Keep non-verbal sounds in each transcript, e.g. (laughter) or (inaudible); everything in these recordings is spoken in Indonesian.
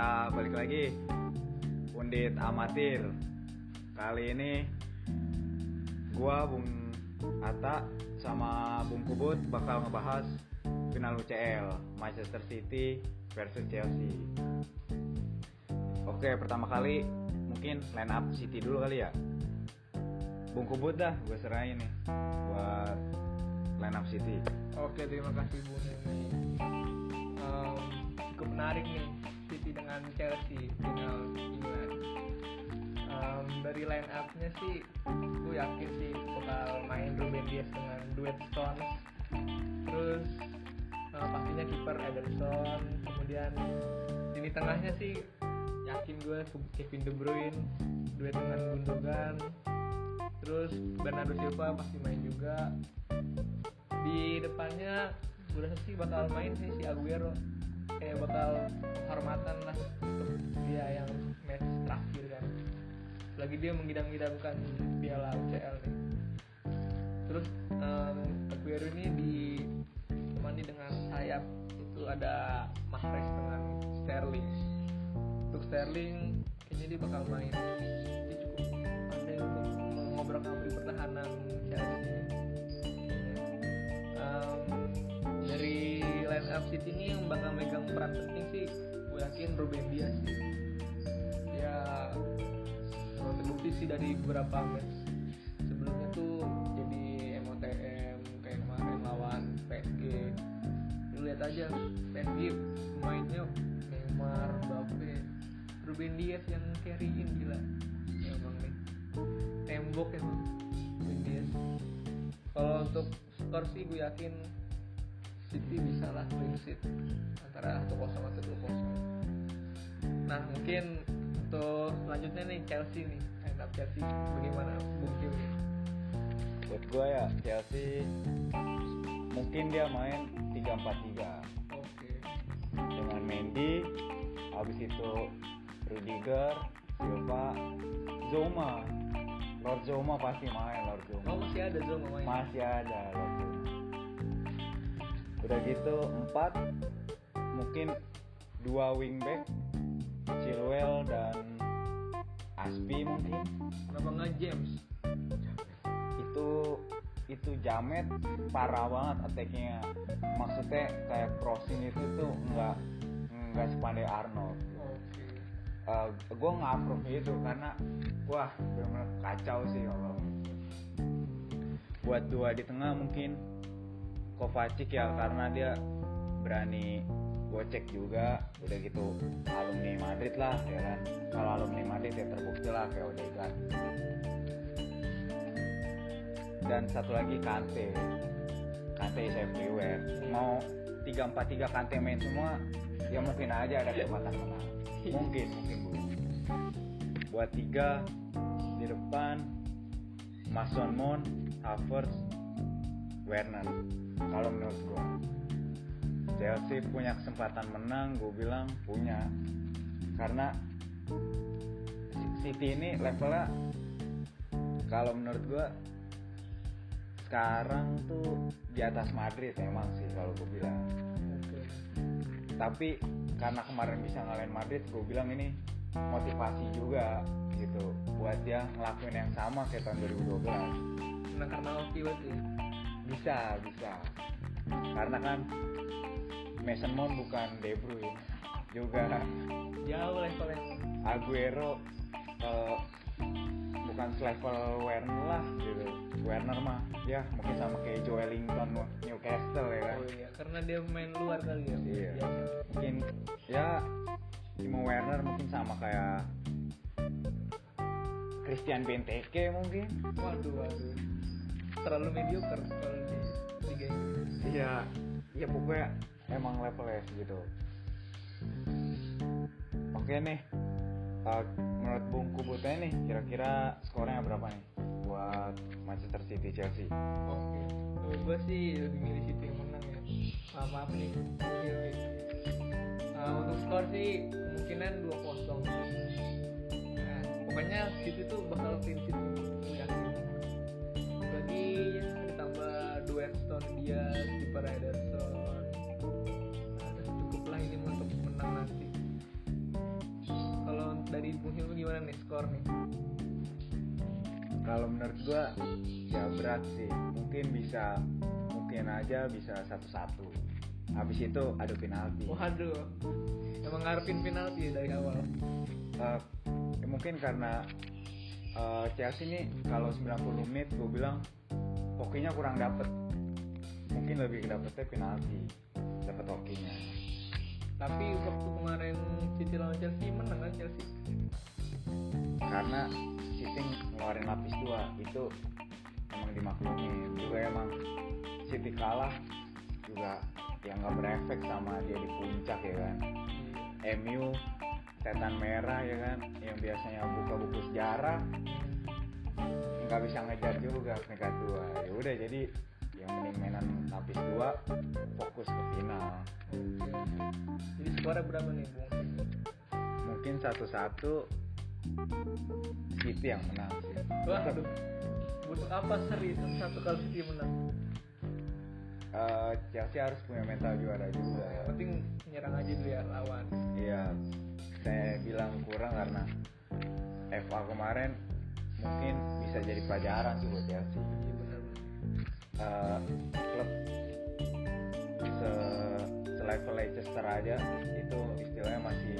kita balik lagi Undit Amatir. Kali ini gua Bung Ata sama Bung Kubut bakal ngebahas final UCL Manchester City versus Chelsea. Oke, pertama kali mungkin line up City dulu kali ya. Bung Kubut dah, gue serahin nih buat line up City. Oke, terima kasih Bu Nini. Um, cukup menarik nih Dengan Chelsea final England. Um, dari line up-nya sih, gue yakin sih bakal main Ruben Dias dengan duet Stones. Terus uh, pastinya kiper Ederson. Kemudian lini tengahnya sih yakin gue Kevin De Bruyne duet dengan Gundogan. Terus Bernardo Silva pasti main juga di depannya gue rasa sih bakal main sih si Aguero kayak bakal penghormatan lah dia yang match terakhir kan. Lagi dia mengidam-idamkan piala UCL nih. Terus um, Aguero ini ditemani dengan sayap itu ada Mahrez dengan Sterling. Untuk Sterling kayaknya dia bakal main dia cukup up City ini yang bakal megang peran penting sih. Gue yakin Ruben Dias sih. Kalau terbukti sih dari beberapa match sebelumnya tuh jadi MOTM kayak kemarin lawan PSG lihat aja PSG pemainnya Neymar, Mbappe Ruben Dias yang carryin gila. Emang nih tembok emang Ruben Dias. Kalau untuk skor sih gue yakin City bisa lah clean sheet antara 1-0 atau 2-0 nah mungkin untuk selanjutnya nih Chelsea nih up Chelsea bagaimana nih Buat gue ya Chelsea mungkin dia main 3-4-3 oke dengan Mendy, habis itu Rudiger, Silva, Zoma. Lord Zoma pasti main Lord Zoma. oh masih ada Zoma main Masih ada Lord Zoma. Udah gitu empat mungkin dua wingback Chilwell dan Aspi mungkin. Kenapa nggak James? Itu itu Jamet parah banget attacknya. Maksudnya kayak crossing itu tuh nggak nggak sepandai Arnold. Uh, gue nggak approve itu karena wah benar kacau sih kalau buat dua di tengah mungkin Kovacic ya karena dia berani gocek juga. Udah gitu alumni Madrid lah ya kan. Kalau alumni Madrid ya terbukti lah kayak Odegaard dan satu lagi Kante. Kante is everywhere. Mau 3-4-3 Kante main semua ya mungkin aja ada kesempatan menang. Mungkin mungkin bu. Buat tiga di depan Mason Mount Havertz Werner kalau menurut gua Chelsea punya kesempatan menang gue bilang punya. Karena City ini levelnya kalau menurut gua sekarang tuh di atas Madrid emang sih kalau gue bilang. Oke tapi karena kemarin bisa ngalahin Madrid gue bilang ini motivasi juga gitu buat dia ngelakuin yang sama kayak tahun 2012 menang karena hoki berarti bisa bisa. Karena kan Mason Mount bukan De Bruyne juga jauh levelnya. Aguero eh, bukan selevel Werner lah gitu. Werner mah ya mungkin sama kayak Joelinton Newcastle ya kan? Oh iya karena dia main luar kali ya. Iya. Biasa. mungkin ya Timo Werner mungkin sama kayak Christian Benteke mungkin. Waduh waduh terlalu mediocre kalau di liga Inggris iya iya pokoknya emang levelnya gitu oke nih Eh, menurut Bung Kubutnya nih kira-kira skornya berapa nih buat Manchester City Chelsea Oke, menurut gue sih lebih milih City yang menang ya. Ah, maaf nih, Iya, iya. Ah, untuk skor sih kemungkinan 2-0. Nah, pokoknya City tuh bakal clean sheet gue yakin. Lagi ditambah duet Stone dia, kiper Ederson. Nah, cukup lah ini untuk menang nanti. nih skor nih? Kalau menurut gua ya berat sih. Mungkin bisa mungkin aja bisa satu-satu. Habis itu adu penalti. Waduh. Emang ngarepin penalti dari awal. Eh, ya mungkin karena eh, Chelsea ini kalau 90 menit gue bilang hokinya kurang dapet. Mungkin lebih dapetnya penalti. Dapet hokinya. Tapi waktu kemarin City lawan Chelsea menang kan Chelsea? Karena City ngeluarin lapis dua. Itu emang dimaklumin juga emang City kalah juga yang nggak berefek sama dia di puncak ya kan. MU setan merah ya kan? Yang biasanya buka buku sejarah nggak bisa ngejar juga peringkat dua ya udah jadi yang mending mainan lapis dua fokus ke final. Jadi skornya berapa nih Bung mungkin satu-satu City yang menang sih. Waduh butuh apa seri satu kali City menang. Eh, Chelsea harus punya mental juara juga. Yang penting nyerang aja dulu ya lawan. Iya, saya bilang kurang karena FA kemarin mungkin bisa jadi pelajaran sih buat Chelsea. Eh, klub se selevel Leicester aja itu istilahnya masih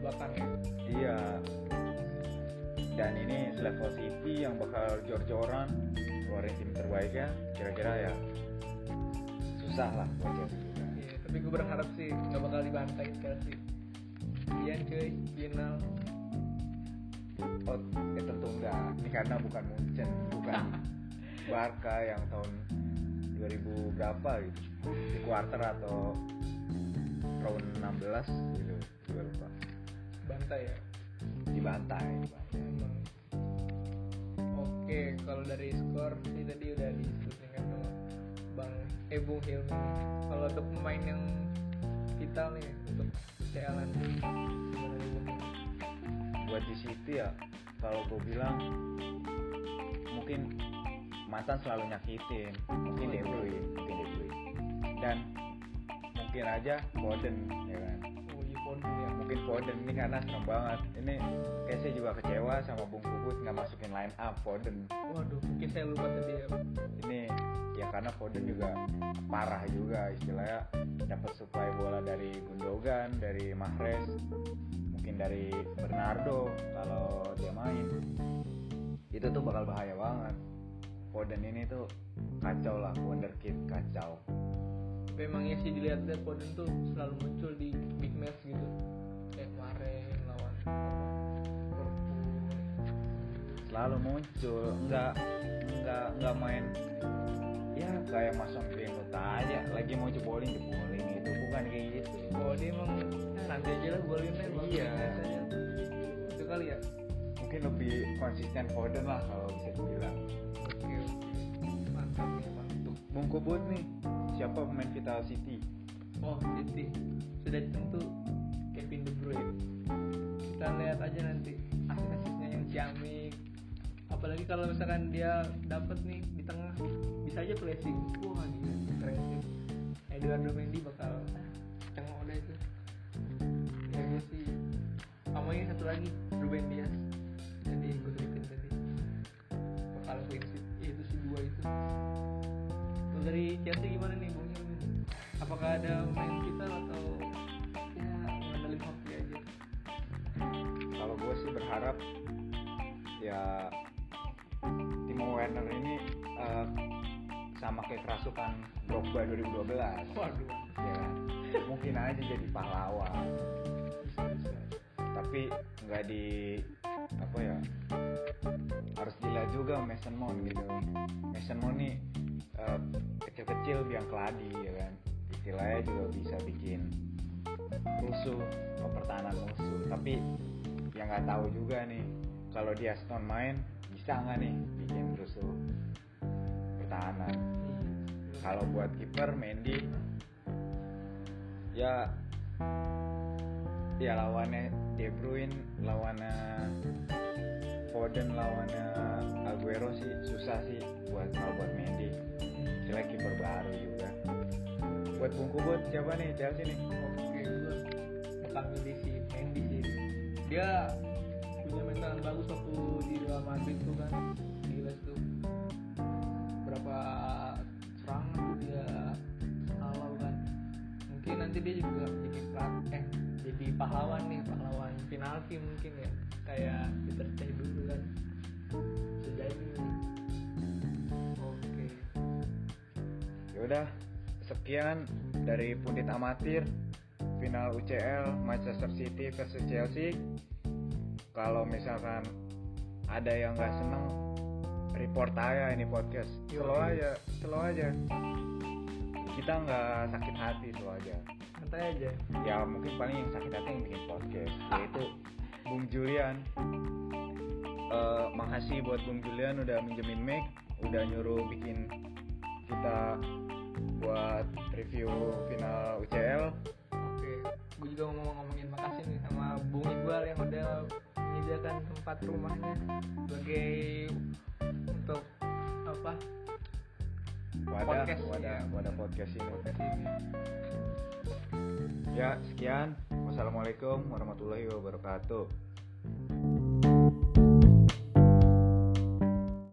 belakang ya iya. Dan ini selevel City yang bakal jor-joran keluarin tim terbaiknya, kira-kira ya susah lah buat Chelsea iya tapi gue berharap sih nggak bakal dibantai Chelsea iya cuy final Oh, ya tentu enggak. Ini karena bukan Munchen, bukan (laughs) Barca yang tahun 2000 berapa gitu. Di quarter atau round 16 gitu. Juga lupa. bantai ya Dibantai. Emang. Oke, kalau dari skor sih tadi udah disebutin kan sama Bang eh Bung Hilmi. Kalau untuk pemain yang vital nih Hilmi? Buat di City ya, kalau gue bilang mungkin mantan selalu nyakitin. Mungkin De Bruyne, mungkin De Bruyne. Dan mungkin aja Foden ya kan. Oh iya Foden ya. mungkin Foden ini karena serem banget ini kayak saya juga kecewa sama Bung Puput nggak masukin line up Foden Waduh, mungkin saya lupa tadi ya. ini ya karena Foden juga parah juga istilahnya dapat supply bola dari Gundogan dari Mahrez mungkin dari Bernardo kalau dia main. Itu tuh bakal bahaya banget. Foden ini tuh kacau lah wonderkid kacau. Tapi emangnya sih dilihat-lihat Foden tuh selalu muncul di big match gitu. Kayak kemarin lawan selalu muncul nggak nggak nggak main ya kayak masuk Greenwood aja lagi mau jebolin jebolin itu bukan kayak gitu Oh dia emang nanti aja lah golinnya Bang. Iya. Biasanya. Itu kali ya. mungkin lebih konsisten Foden lah kalau bisa dibilang Oke. Mantap ya Bung Kubut nih siapa pemain Vital City Oh City sudah tentu Kevin De Bruyne. Kita lihat aja nanti asis-asisnya yang ciamik. Apalagi kalau misalkan dia dapat nih di tengah bisa aja placing. Wah gila sih. Eduardo Mendy bakal cengok deh itu. Ya gue sih. Sama ini satu lagi Ruben Dias. Jadi gue sebutin tadi. Bakal sheet. Ya, itu sih dua itu. Kalau dari Chelsea gimana nih Bung? Apakah ada main vital atau ya ngandelin hoki aja? kalau gue sih berharap ya Timo Werner ini eh, sama kayak kerasukan Drogba 2012 Waduh. ya mungkin aja jadi pahlawan. Bisa bisa. tapi nggak di apa ya harus dilihat juga Mason Mount gitu. Mason Mount nih eh, kecil-kecil biang keladi ya kan? Istilahnya juga bisa bikin rusuh pertahanan musuh. Tapi yang nggak tahu juga nih kalau dia Stone main bisa nggak nih bikin rusuh pertahanan. Kalau buat kiper Mendy ya ya lawannya De Bruyne lawannya Foden lawannya Aguero sih susah sih buat kalau buat Mendy. Sila kiper baru juga. Buat Bung Kubut siapa nih? Chelsea nih. Oke, gue bakal milih si Mendy sih. Dia punya mental bagus waktu di Real Madrid tuh kan nanti dia juga jadi pelat eh jadi pahlawan nih pahlawan penalti mungkin ya. Kayak Peter Stay dulu kan. Nih. oke. Ya udah sekian dari pundit amatir final UCL Manchester City versus Chelsea. Kalau misalkan ada yang nggak seneng report aja ini podcast. Slow aja slow aja kita nggak sakit hati slow aja. Santai aja. Ya mungkin paling yang sakit hati yang bikin podcast yaitu Bung Julian. Eh, makasih buat Bung Julian udah minjemin mic udah nyuruh bikin kita buat review final UCL Oke, gue juga mau ngomongin makasih nih sama Bung Iqbal yang udah menyediakan tempat rumahnya sebagai untuk apa wadah Podcast, wadah ya. wadah podcast ini podcast ini. ya sekian wassalamualaikum warahmatullahi wabarakatuh